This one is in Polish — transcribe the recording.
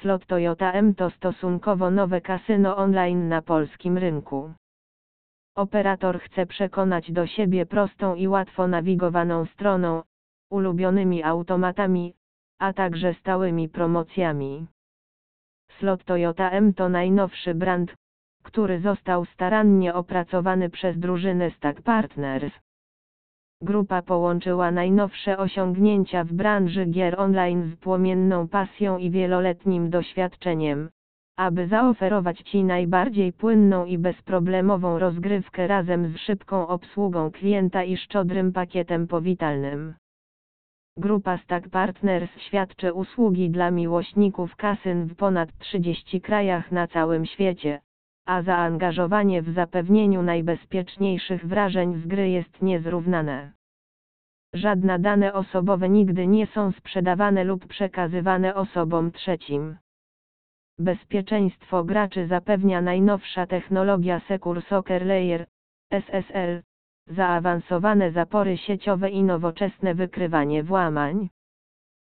Slot Toyota M to stosunkowo nowe kasyno online na polskim rynku. Operator chce przekonać do siebie prostą i łatwo nawigowaną stroną, ulubionymi automatami, a także stałymi promocjami. Slot Toyota M to najnowszy brand, który został starannie opracowany przez drużynę Stack Partners. Grupa połączyła najnowsze osiągnięcia w branży gier online z płomienną pasją i wieloletnim doświadczeniem, aby zaoferować Ci najbardziej płynną i bezproblemową rozgrywkę razem z szybką obsługą klienta i szczodrym pakietem powitalnym. Grupa Stack Partners świadczy usługi dla miłośników kasyn w ponad 30 krajach na całym świecie, a zaangażowanie w zapewnieniu najbezpieczniejszych wrażeń z gry jest niezrównane. Żadne dane osobowe nigdy nie są sprzedawane lub przekazywane osobom trzecim. Bezpieczeństwo graczy zapewnia najnowsza technologia Secure Soccer Layer, SSL, zaawansowane zapory sieciowe i nowoczesne wykrywanie włamań.